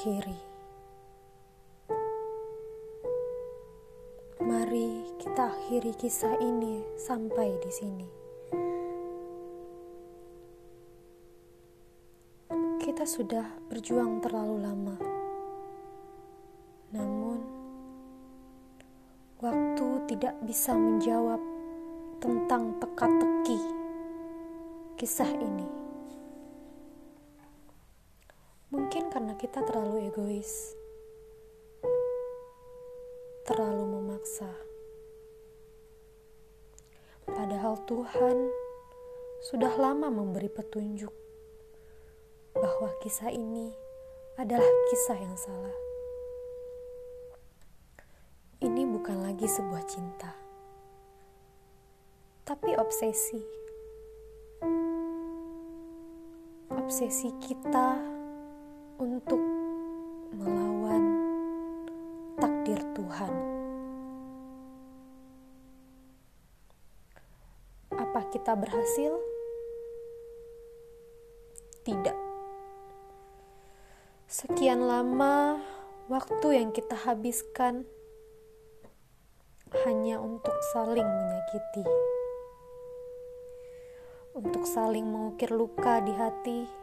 akhiri. Mari kita akhiri kisah ini sampai di sini. Kita sudah berjuang terlalu lama. Namun waktu tidak bisa menjawab tentang teka-teki kisah ini. Mungkin karena kita terlalu egois, terlalu memaksa. Padahal Tuhan sudah lama memberi petunjuk bahwa kisah ini adalah kisah yang salah. Ini bukan lagi sebuah cinta, tapi obsesi. Obsesi kita untuk melawan takdir Tuhan. Apa kita berhasil? Tidak. Sekian lama waktu yang kita habiskan hanya untuk saling menyakiti, untuk saling mengukir luka di hati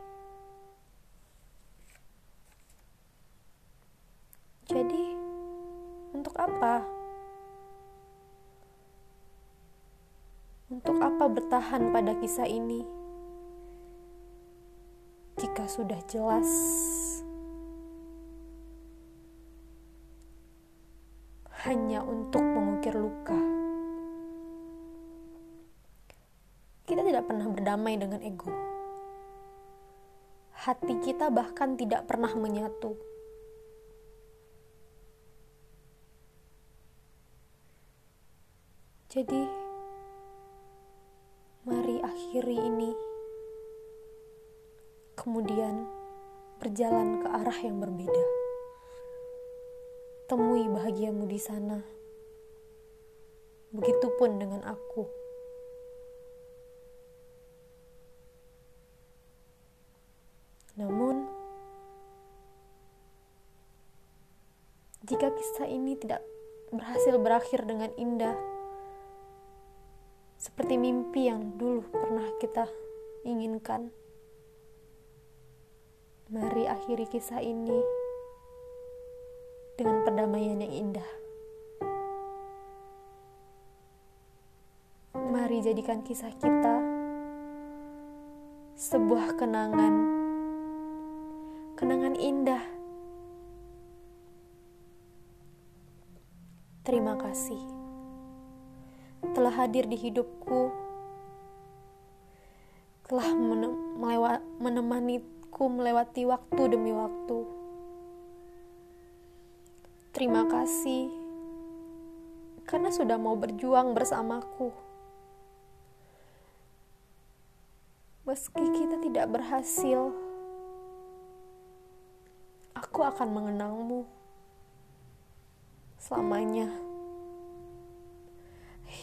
apa? Untuk apa bertahan pada kisah ini? Jika sudah jelas hanya untuk mengukir luka. Kita tidak pernah berdamai dengan ego. Hati kita bahkan tidak pernah menyatu. Jadi, mari akhiri ini. Kemudian berjalan ke arah yang berbeda. Temui bahagiamu di sana. Begitupun dengan aku. Namun, jika kisah ini tidak berhasil berakhir dengan indah, seperti mimpi yang dulu pernah kita inginkan. Mari akhiri kisah ini dengan perdamaian yang indah. Mari jadikan kisah kita sebuah kenangan, kenangan indah. Terima kasih telah hadir di hidupku, telah menemaniku melewati waktu demi waktu. Terima kasih karena sudah mau berjuang bersamaku. Meski kita tidak berhasil, aku akan mengenangmu selamanya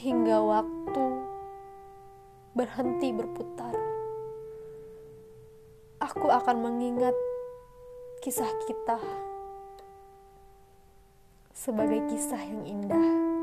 hingga waktu berhenti berputar. Aku akan mengingat kisah kita sebagai kisah yang indah.